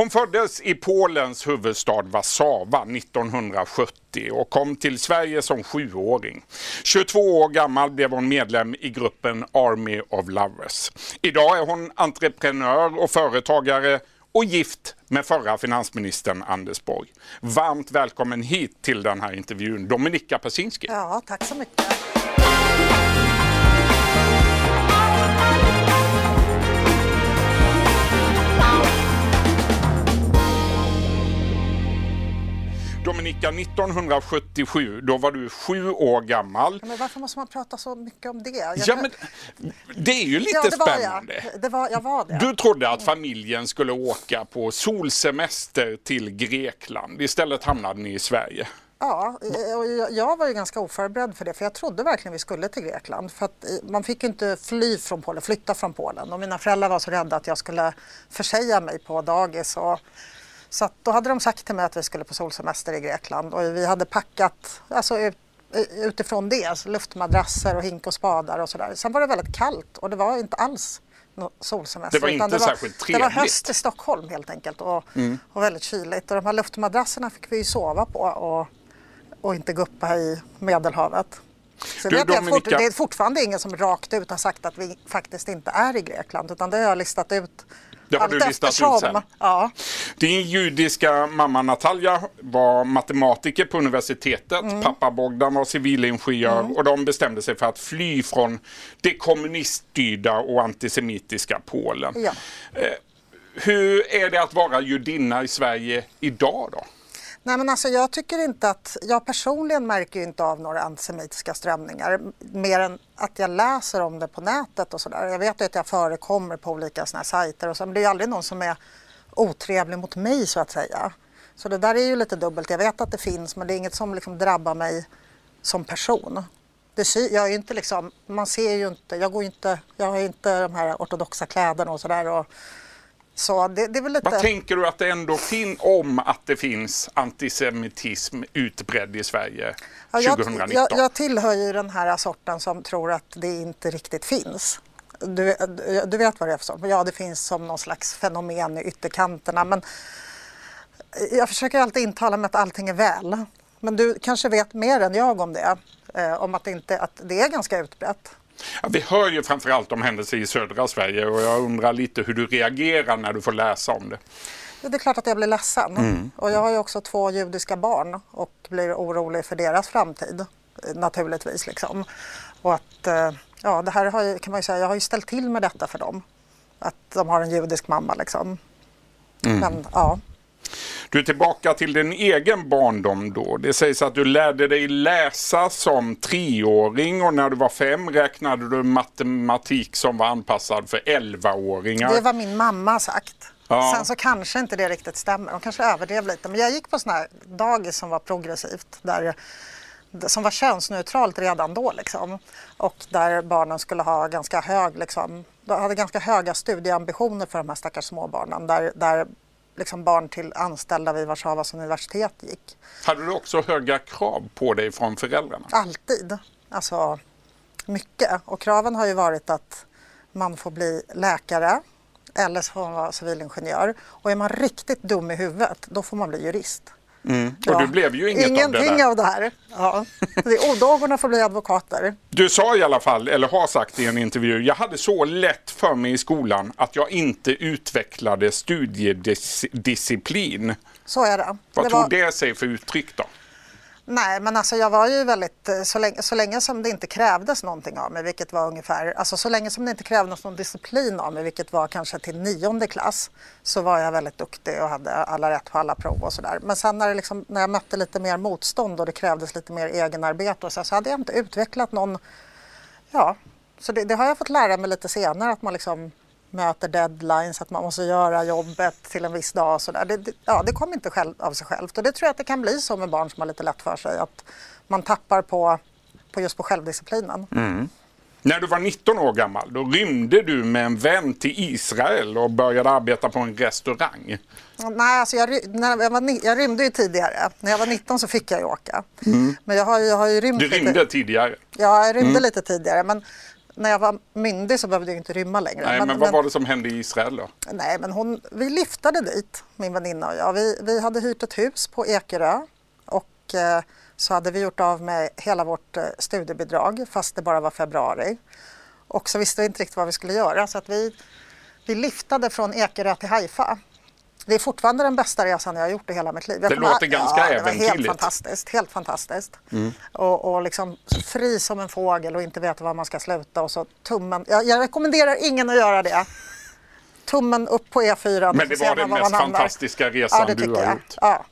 Hon föddes i Polens huvudstad Warszawa 1970 och kom till Sverige som sjuåring. 22 år gammal blev hon medlem i gruppen Army of Lovers. Idag är hon entreprenör och företagare och gift med förra finansministern Anders Borg. Varmt välkommen hit till den här intervjun, Dominika Persinski. Ja, tack så mycket. Dominika, 1977, då var du sju år gammal. Men varför måste man prata så mycket om det? Jag Ja, men det är ju lite ja, det var spännande. jag. Det var, jag var det. Du trodde att familjen skulle åka på solsemester till Grekland. Istället hamnade ni i Sverige. Ja, och jag- jag var ju ganska oförberedd för det för jag trodde verkligen vi skulle till Grekland. För att eh, man fick ju inte fly från Polen, flytta från Polen och mina föräldrar var så rädda att jag skulle försäga mig på dagis. Och, så att då hade de sagt till mig att vi skulle på solsemester i Grekland och vi hade packat alltså, ut, utifrån det, alltså luftmadrasser och hink och spadar och sådär. Sen var det väldigt kallt och det var inte alls solsemester. Det var inte särskilt Det var trevligt. höst i Stockholm helt enkelt och, och väldigt kyligt. Och de här luftmadrasserna fick vi ju sova på och, och inte guppa i Medelhavet. Så Du, vet jag fort, det är fortfarande ingen som rakt ut har sagt att vi faktiskt inte är i Grekland utan det har jag listat ut Det har allt du listat ut eftersom. sen. Ja. Din judiska mamma Natalia var matematiker på universitetet. Mm. Pappa Bogdan var civilingenjör och de bestämde sig för att fly från det kommuniststyrda och antisemitiska Polen. Ja. Eh, Hur är det att vara judinna i Sverige idag då? Nej men alltså jag tycker inte att, jag personligen märker ju inte av några antisemitiska strömningar mer än att jag läser om det på nätet och sådär. Jag vet ju att jag förekommer på olika sådana här sajter och så, men det är ju aldrig någon som är otrevlig mot mig så att säga. Så det där är ju lite dubbelt. Jag vet att det finns men det är inget som liksom drabbar mig som person. Det sy- jag är ju inte liksom, man ser ju inte, jag går ju inte, jag har ju inte de här ortodoxa kläderna och sådär. Så det, det är väl lite... Vad tänker du att det ändå finns om att det finns antisemitism utbredd i Sverige Ja, jag, 2019? jag, jag tillhör ju den här sorten som tror att det inte riktigt finns. Du, du- vet vad det är för sort? Ja, det finns som någon slags fenomen i ytterkanterna. Men jag försöker alltid intala mig att allting är väl. Men du kanske vet mer än jag om det. Eh, om att inte, att det är ganska utbrett. Ja, vi hör ju framförallt om händelser i södra Sverige och jag undrar lite hur du reagerar när du får läsa om det. Ja, Det är klart att jag blir ledsen. Och jag har ju också två judiska barn och blir orolig för deras framtid naturligtvis. Liksom. Och att, eh, ja, det här har ju, kan man ju säga, jag har ju ställt till med detta för dem. Att de har en judisk mamma liksom. Men ja, Du är tillbaka till din egen barndom då. Det sägs att du lärde dig läsa som treåring och när du var fem räknade du matematik som var anpassad för elvaåringar. det var min mamma sagt. Ja. Sen så kanske inte det riktigt stämmer. De kanske överdrev lite. Men jag gick på sån här dagis som var progressivt. Där, som var könsneutralt redan då liksom. Och där barnen skulle ha ganska hög, liksom, de hade ganska höga studieambitioner för de här stackars småbarnen. Där, där liksom barn till anställda vid Warszawas universitet gick. Hade du också höga krav på dig från föräldrarna? Alltid. Alltså mycket. Och kraven har ju varit att man får bli läkare eller så får man vara civilingenjör. Och är man riktigt dum i huvudet, då får man bli jurist. Och du blev ju inget Ingenting av det där. av det här. Ja. Odågorna får bli advokater. Du sa i alla fall, eller har sagt i en intervju, jag hade så lätt för mig i skolan att jag inte utvecklade studiedisciplin. Så är det. Vad det tog var- det sig för uttryck då? Nej, men alltså jag var ju väldigt, eh, så länge, så länge som det inte krävdes någonting av mig, vilket var ungefär, alltså så länge som det inte krävdes någon disciplin av mig, vilket var kanske till nionde klass, så var jag väldigt duktig och hade alla rätt på alla prov och sådär. Men sen när, det liksom, när jag mötte lite mer motstånd och det krävdes lite mer egenarbete och så, så hade jag inte utvecklat någon, ja, så det, det har jag fått lära mig lite senare, att man liksom möter deadlines, att man måste göra jobbet till en viss dag och sådär. Det, det, ja, det kommer inte själv, av sig självt och det tror jag att det kan bli så med barn som har lite lätt för sig, att man tappar på, på just på självdisciplinen. När du var 19 år gammal, då rymde du med en vän till Israel och började arbeta på en restaurang. Nej, alltså jag, när jag, var, jag rymde ju tidigare. När jag var 19 så fick jag ju åka. Men jag har, jag har ju rymt Du lite. rymde tidigare. Ja, jag rymde lite tidigare. Men när jag var myndig så behövde jag inte rymma längre. Nej, men, men vad var det som hände i Israel då? Nej, men hon, vi liftade dit, min väninna och jag. Vi, vi hade hyrt ett hus på Ekerö och eh, så hade vi gjort av med hela vårt eh, studiebidrag fast det bara var februari. Och så visste vi inte riktigt vad vi skulle göra så att vi, vi liftade från Ekerö till Haifa. Det är fortfarande den bästa resan jag har gjort i hela mitt liv. Jag det låter ganska ja, äventyrligt. Helt fantastiskt. Helt fantastiskt. Mm. Och, och liksom fri som en fågel och inte veta var man ska sluta. Och så tummen. Jag, jag rekommenderar ingen att göra det. Tummen upp på E4. Men det var den mest fantastiska resan ja, du har jag. gjort. Ja.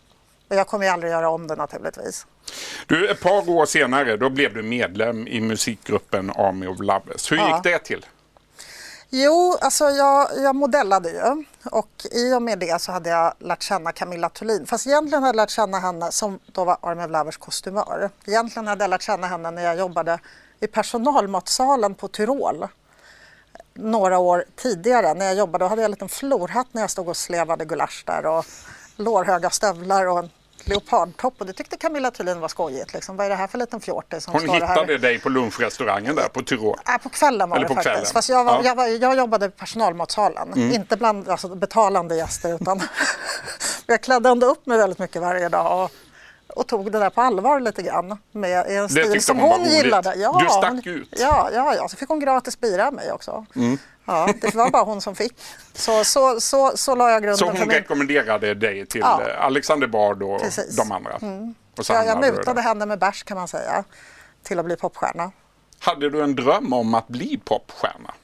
Och jag kommer ju aldrig göra om det naturligtvis. Du, ett par år senare då blev du medlem i musikgruppen Army of Lovers. Hur ja. gick det till? Jo, alltså jag, jag modellade ju och i och med det så hade jag lärt känna Camilla Thulin. Fast egentligen hade jag lärt känna henne som då var Army of Lovers kostymör. Egentligen hade jag lärt känna henne när jag jobbade i personalmatsalen på Tyrol några år tidigare. När jag jobbade då hade jag en liten florhatt när jag stod och slevade gulasch där och lårhöga stövlar och en leopardtopp och det tyckte Camilla Thulin var skojigt. Liksom. Vad är det här för liten fjortis som Hon står hittade här? dig på lunchrestaurangen där på Tyrol? Ja, på kvällen var Eller det faktiskt. Kvällen. Fast jag, var, ja. jag, var, jag jobbade i personalmatsalen, mm. inte bland alltså, betalande gäster utan jag klädde ändå upp mig väldigt mycket varje dag och, och tog det där på allvar lite grann med en stil som hon, hon gillade. Ja, du stack ut. Ja, ja, ja, så fick hon gratis bira av mig också. Mm. Ja, det var bara hon som fick. Så, så, så, så la jag grunden. Så hon rekommenderade dig till ja. Alexander Bard och Precis. de andra? Mm. Och ja, jag mutade henne med bärs kan man säga till att bli popstjärna. Hade du en dröm om att bli popstjärna?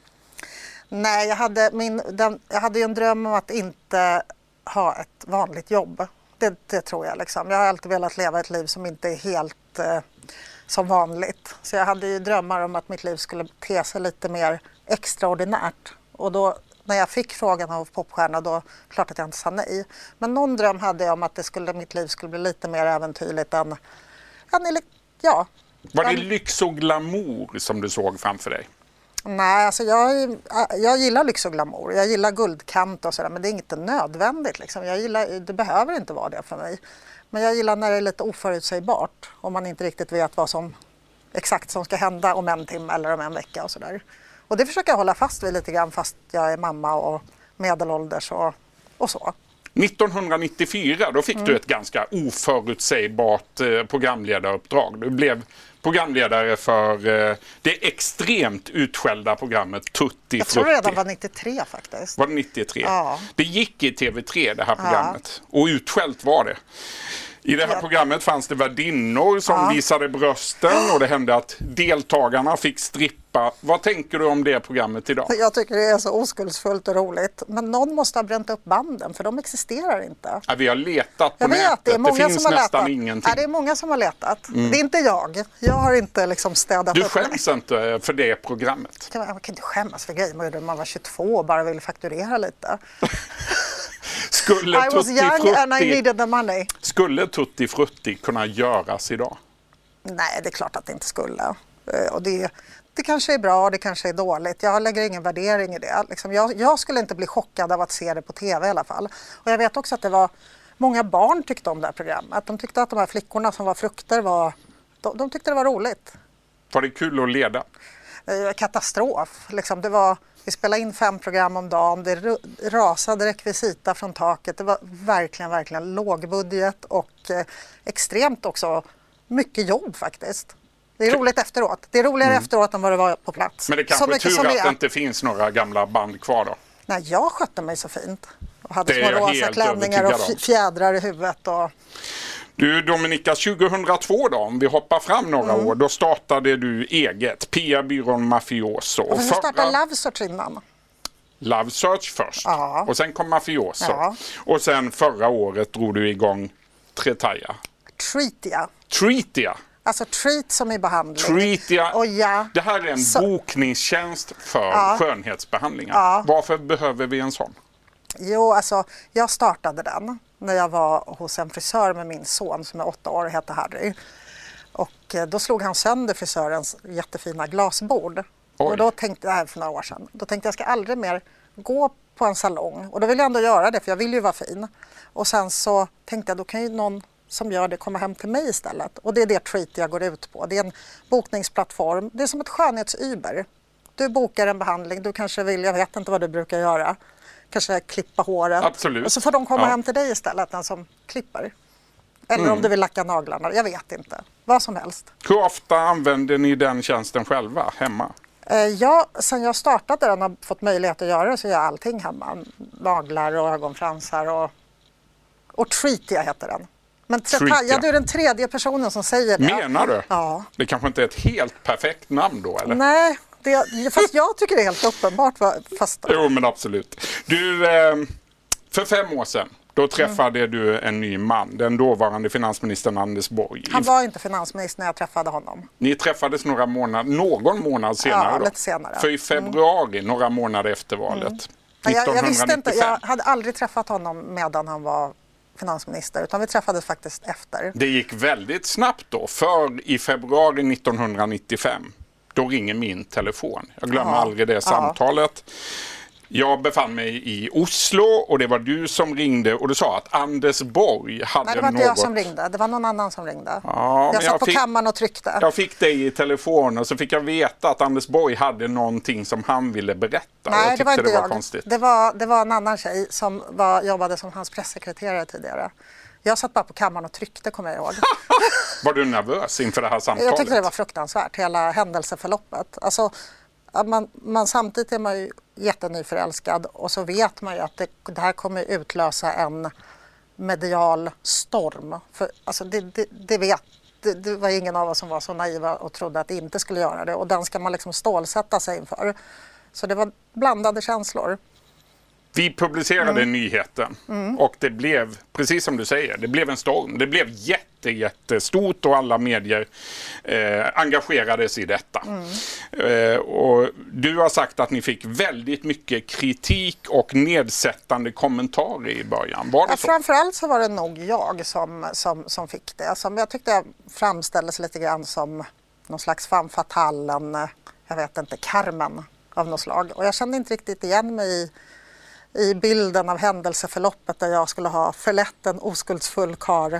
Nej, jag hade, min, den, jag hade ju en dröm om att inte ha ett vanligt jobb. Det, det tror jag. Liksom. Jag har alltid velat leva ett liv som inte är helt eh, som vanligt. Så jag hade ju drömmar om att mitt liv skulle te sig lite mer extraordinärt. Och då när jag fick frågan av popstjärna då klart att jag inte sa nej. Men någon dröm hade jag om att det skulle, mitt liv skulle bli lite mer äventyrligt än, än ja. Var det lyx och glamour som du såg framför dig? Nej, alltså jag, äh, jag gillar lyx och glamour. Jag gillar guldkant och sådär men det är inte nödvändigt. Liksom. Jag gillar, det behöver inte vara det för mig. Men jag gillar när det är lite oförutsägbart och man inte riktigt vet vad som exakt som ska hända om en timme eller om en vecka och sådär. Och det försöker jag hålla fast vid lite grann fast jag är mamma och medelålders och, och så. 1994 då fick mm. du ett ganska oförutsägbart eh, programledaruppdrag. Du blev programledare för eh, det extremt utskällda programmet Tutti Frutti. Jag tror det redan var 93 faktiskt. Var det 93? Ja. Det gick i TV3 det här programmet ja. och utskällt var det. I det här programmet fanns det värdinnor som ja. visade brösten och det hände att deltagarna fick strippa. Vad tänker du om det programmet idag? Jag tycker det är så oskuldsfullt och roligt. Men någon måste ha bränt upp banden för de existerar inte. Ja, vi har letat på jag nätet. Vet, det, är många det finns som har nästan letat. ingenting. Ja, det är många som har letat. Mm. Det är inte jag. Jag har inte liksom städat du upp. Du skäms inte för det programmet? Man kan inte skämmas för grejer. Man var 22 och bara ville fakturera lite. Skulle I was young frutti, and I needed the money. Skulle Tutti Frutti kunna göras idag? Nej, det är klart att det inte skulle. Eh, och det, det kanske är bra, det kanske är dåligt. Jag lägger ingen värdering i det. Liksom jag, jag, skulle inte bli chockad av att se det på tv i alla fall. Och jag vet också att det var många barn tyckte om det här programmet. De tyckte att de här flickorna som var frukter var, de, de tyckte det var roligt. Var det kul att leda? Eh, katastrof. Liksom det var, vi spelade in fem program om dagen, det rasade rekvisita från taket. Det var verkligen, verkligen lågbudget och eh, extremt också mycket jobb faktiskt. Det är roligt efteråt. Det är roligare mm. efteråt än vad det var på plats. Men det kanske är tur att det inte finns några gamla band kvar då? Nej, jag skötte mig så fint. Och hade små rosa klänningar och fjädrar i huvudet. Och... Du Dominika, 2002 då, om vi hoppar fram några mm. år, då startade du eget, PR-byrån Mafioso. Och så startade Love Search innan. Love Search först ja. och sen kom Mafioso. Ja. Och sen förra året drog du igång Tretaya. Treatia. Treatia. Alltså treat som i behandling. Treatia. Och ja, det här är en så... bokningstjänst för ja. skönhetsbehandlingar. Varför behöver vi en sån? Jo, alltså jag startade den när jag var hos en frisör med min son som är åtta år och heter Harry. Och eh, då slog han sönder frisörens jättefina glasbord. Oj. Och då tänkte, det här för några år sedan, då tänkte jag jag ska aldrig mer gå på en salong. Och då vill jag ändå göra det för jag vill ju vara fin. Och sen så tänkte jag då kan ju någon som gör det komma hem till mig istället. Och det är det Treat jag går ut på. Det är en bokningsplattform. Det är som ett skönhets-Uber du bokar en behandling, du kanske vill, jag vet inte vad du brukar göra, kanske klippa håret. Absolut. Och så får de komma Ja. hem till dig istället, den som klipper. Eller Mm. om du vill lacka naglarna, jag vet inte. Vad som helst. Hur ofta använder ni den tjänsten själva hemma? Eh, Jag, sen jag startade den och fått möjlighet att göra det så gör jag allting hemma. Naglar och ögonfransar och, och Treatia heter den. Men Treatia. Du är den tredje personen som säger det. Menar du? Ja. Det kanske inte är ett helt perfekt namn då eller? Nej, det, fast jag tycker det är helt uppenbart. Fast, Jo men absolut. Du, eh, för fem år sedan då träffade du en ny man, den dåvarande finansministern Anders Borg. han var inte finansminister när jag träffade honom. Ni träffades några månader, någon månad senare Ja, då? lite senare. För i februari, några månader efter valet. Men Jag, jag visste inte, 1995. jag hade aldrig träffat honom medan han var finansminister utan vi träffades faktiskt efter. Det gick väldigt snabbt då, för i februari 1995 då ringer min telefon. Jag glömmer Ja, aldrig det ja. Jag befann mig i Oslo och det var du som ringde och du sa att Anders Borg hade Nej, det var inte något... jag som ringde, det var någon annan som ringde. Ja, jag satt jag på fick- kammaren och tryckte. Jag fick dig i telefon och så fick jag veta att Anders Borg hade någonting som han ville berätta. Nej, det var inte det var jag. konstigt. Det var, det var en annan tjej som var, jobbade som hans pressekreterare tidigare. Jag satt bara på kammaren och tryckte, kommer jag ihåg. Var du nervös inför det här samtalet? Jag tyckte det var fruktansvärt, hela händelseförloppet. Alltså, att man, man, samtidigt är man ju jättenyförälskad och så vet man ju att det, det här kommer utlösa en medial storm. För, alltså, det, det, det vet det, det var ingen av oss som var så naiva och trodde att det inte skulle göra det och den ska man liksom stålsätta sig inför. Så det var blandade känslor. Vi publicerade Mm. nyheten och det blev, precis som du säger, det blev en storm. Det blev jätte, jättestort och alla medier eh, engagerades i detta. Mm. Eh, och du har sagt att ni fick väldigt mycket kritik och nedsättande kommentarer i början. Var det Ja, så? framförallt så var det nog jag som, som, som fick det. Som jag tyckte jag framställdes lite grann som någon slags femme fatale, en, eh, jag vet inte, Carmen av något slag. Och jag kände inte riktigt igen mig i, i bilden av händelseförloppet där jag skulle ha förlett en oskuldsfull karl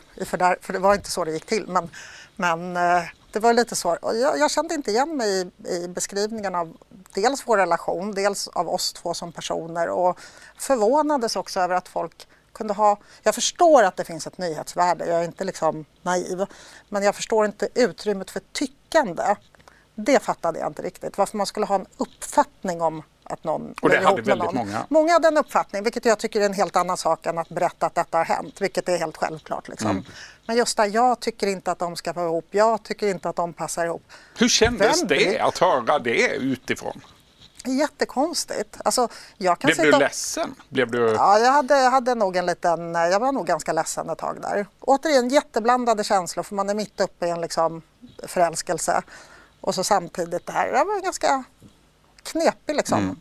för det var inte så det gick till. Men, men eh, det var lite så. Jag, jag kände inte igen mig i, i beskrivningen av dels vår relation, dels av oss två som personer och förvånades också över att folk kunde ha... Jag förstår att det finns ett nyhetsvärde, jag är inte liksom naiv, men jag förstår inte utrymmet för tyckande. Det fattade jag inte riktigt, varför man skulle ha en uppfattning om att någon Och det hade väldigt någon. många. Många hade en uppfattning, vilket jag tycker är en helt annan sak än att berätta att detta har hänt, vilket är helt självklart. Liksom. Mm. Men just där, jag tycker inte att de ska vara ihop, jag tycker inte att de passar ihop. Hur kändes Vem det att höra det utifrån? Jättekonstigt. Alltså, jag kan Blev du sitta ledsen? Blev du... Ja, jag hade, hade nog en liten, jag var nog ganska ledsen ett tag där. Återigen jätteblandade känslor för man är mitt uppe i en liksom förälskelse. Och så samtidigt det här, jag var ganska knepig liksom. Mm.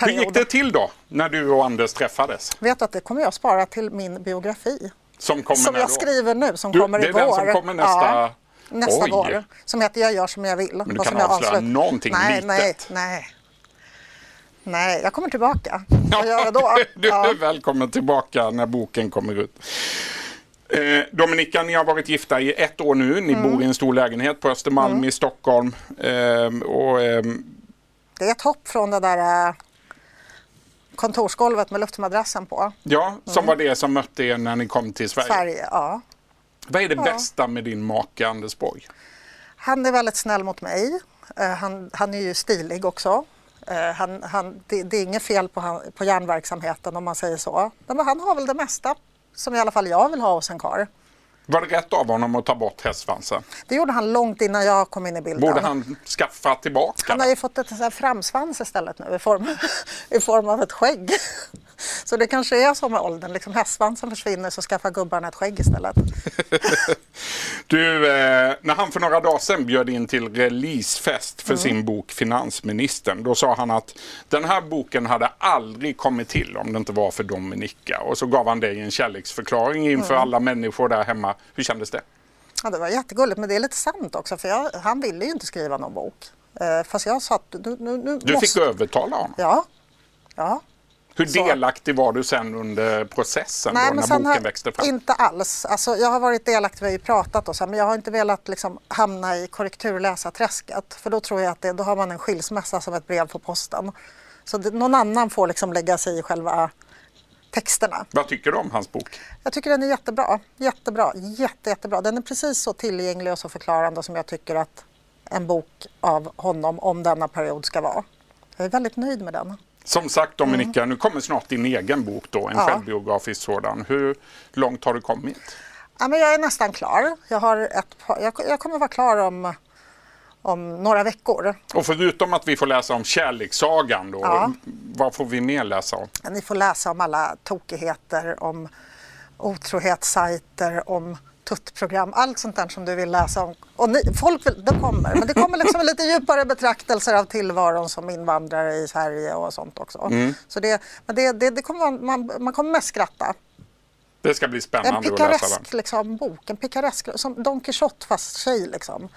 Hur gick det till då, när du och Anders träffades? Vet du att det kommer jag spara till min biografi. Som kommer som jag då? skriver nu, som Du, kommer det i är vår. den som kommer nästa- Ja, nästa Oj. vår. Som heter Jag gör som jag vill. du och kan avslöja avslut- någonting nej, litet. Nej, nej. Nej, jag kommer tillbaka. Vad gör jag då? du Ja. är välkommen tillbaka när boken kommer ut. Eh, Dominika, ni har varit gifta i ett år nu. Ni Mm. bor i en stor lägenhet på Östermalm i Stockholm. Eh, och, ehm, Det är ett hopp från det där eh, kontorsgolvet med luftmadrassen på. ja, som var det som mötte er när ni kom till Sverige. Sverige, ja. Vad är det bästa med din make Anders Borg? Han är väldigt snäll mot mig. Eh, Han, han är ju stilig också. Eh, Han, han, det, det är inget fel på, på järnverksamheten om man säger så. Men han har väl det mesta som i alla fall jag vill ha hos en karl. Var det rätt av honom att ta bort hästsvansen? Det gjorde han långt innan jag kom in i bilden. Borde han skaffa tillbaka Han har ju fått ett framsvans istället nu i form, i form av ett skägg. Så det kanske är så med åldern, liksom hästsvansen försvinner så skaffar gubbarna ett skägg istället. Du, eh, när han för några dagar sedan bjöd in till releasefest för sin bok Finansministern, då sa han att den här boken hade aldrig kommit till om det inte var för Dominika. Och så gav han dig en kärleksförklaring inför alla människor där hemma. Hur kändes det? Ja, det var jättegulligt, men det är lite sant också för jag, han ville ju inte skriva någon bok. Eh, fast jag sa att nu, nu, nu Du måste... fick övertala honom. Ja, ja. Hur delaktig var du sen under processen Nej, då, när boken har, växte fram? Inte alls. Alltså, jag har varit delaktig, vi har ju pratat och så, men jag har inte velat liksom, hamna i korrekturläsarträsket. För då tror jag att det, då har man en skilsmässa som ett brev på posten. Så det, någon annan får liksom lägga sig i själva texterna. Vad tycker du om hans bok? Jag tycker den är jättebra. Jättebra. Jätte, jättebra. Den är precis så tillgänglig och så förklarande som jag tycker att en bok av honom om denna period ska vara. Jag är väldigt nöjd med den. Som sagt Dominika, nu kommer snart din egen bok då, en Ja. självbiografisk sådan. Hur långt har du kommit? Ja, men jag är nästan klar. Jag, har ett, jag, jag kommer vara klar om, om några veckor. Och förutom att vi får läsa om kärlekssagan då, Ja. vad får vi mer läsa om? Ni får läsa om alla tokigheter, om otrohetssajter, om tuttprogram, allt sånt där som du vill läsa om. Och ni, folk vill, det kommer, men det kommer liksom lite djupare betraktelser av tillvaron som invandrare i Sverige och sånt också. Så det, men det, det, det kommer, man, man kommer mest skratta. Det ska bli En spännande att läsa den. pikaresk liksom, bok, en pikaresk, som Don Quijote fast tjej liksom.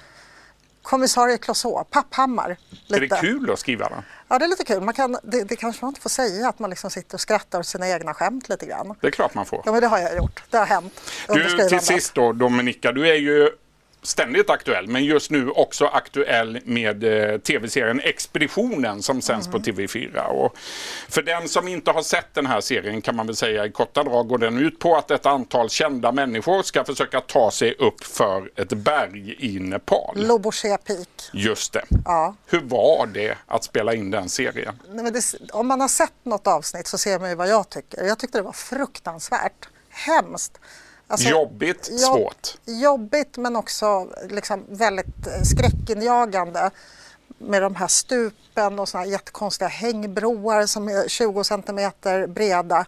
Kommissarie Clouseau, Papphammar. Är det kul att skriva den? Ja, det är lite kul. Man kan, det, det kanske man inte får säga, att man liksom sitter och skrattar åt sina egna skämt lite grann. Det är klart man får. Ja, men det har jag gjort. Det har hänt Du, till sist då Dominika, du är ju ständigt aktuell, men just nu också aktuell med eh, tv-serien Expeditionen som sänds Mm. på TV4. Och för den som inte har sett den här serien kan man väl säga i korta drag går den ut på att ett antal kända människor ska försöka ta sig upp för ett berg i Nepal. Lobouché Peak. Just det. Ja. Hur var det att spela in den serien? Nej, det, om man har sett något avsnitt så ser man ju vad jag tycker. Jag tyckte det var fruktansvärt. Hemskt. Alltså, Jobbigt, jobb- svårt. Jobbigt men också liksom väldigt eh, skräckinjagande med de här stupen och såna här jättekonstiga hängbroar som är 20 centimeter breda.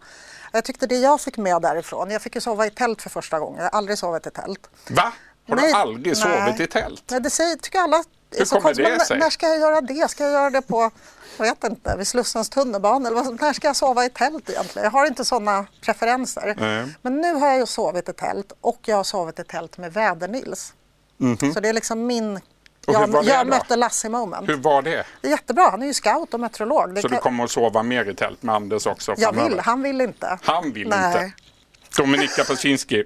Jag tyckte det jag fick med därifrån, jag fick ju sova i tält för första gången, jag har aldrig sovit i tält. Va? Har Nej, du aldrig nej. sovit i tält? Nej, det säger, tycker alla Hur kommer konstigt. det sig? När ska jag göra det? Ska jag göra det på, jag vet inte, vid Slussens tunnelbana? Eller vad, när ska jag sova i tält egentligen? Jag har inte sådana preferenser. Nej. Men nu har jag ju sovit i tält och jag har sovit i tält med Väder-Nils. Så det är liksom min... Jag, jag mötte Lasse moment. Hur var det? Det är jättebra, han är ju scout och meteorolog. Det Så du kan- kommer att sova mer i tält med Anders också jag framöver? vill, han vill inte. Han vill Nej. inte. Dominika Paczynski,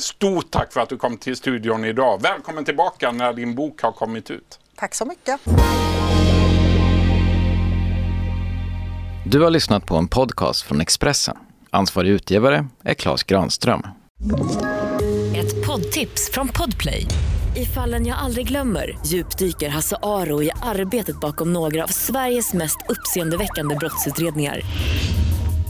stort tack för att du kom till studion idag. Välkommen tillbaka när din bok har kommit ut. Tack så mycket. Du har lyssnat på en podcast från Expressen. Ansvarig utgivare är Klas Granström. Ett poddtips från Podplay. I fallen jag aldrig glömmer djupdyker Hasse Aro i arbetet bakom några av Sveriges mest uppseendeväckande brottsutredningar.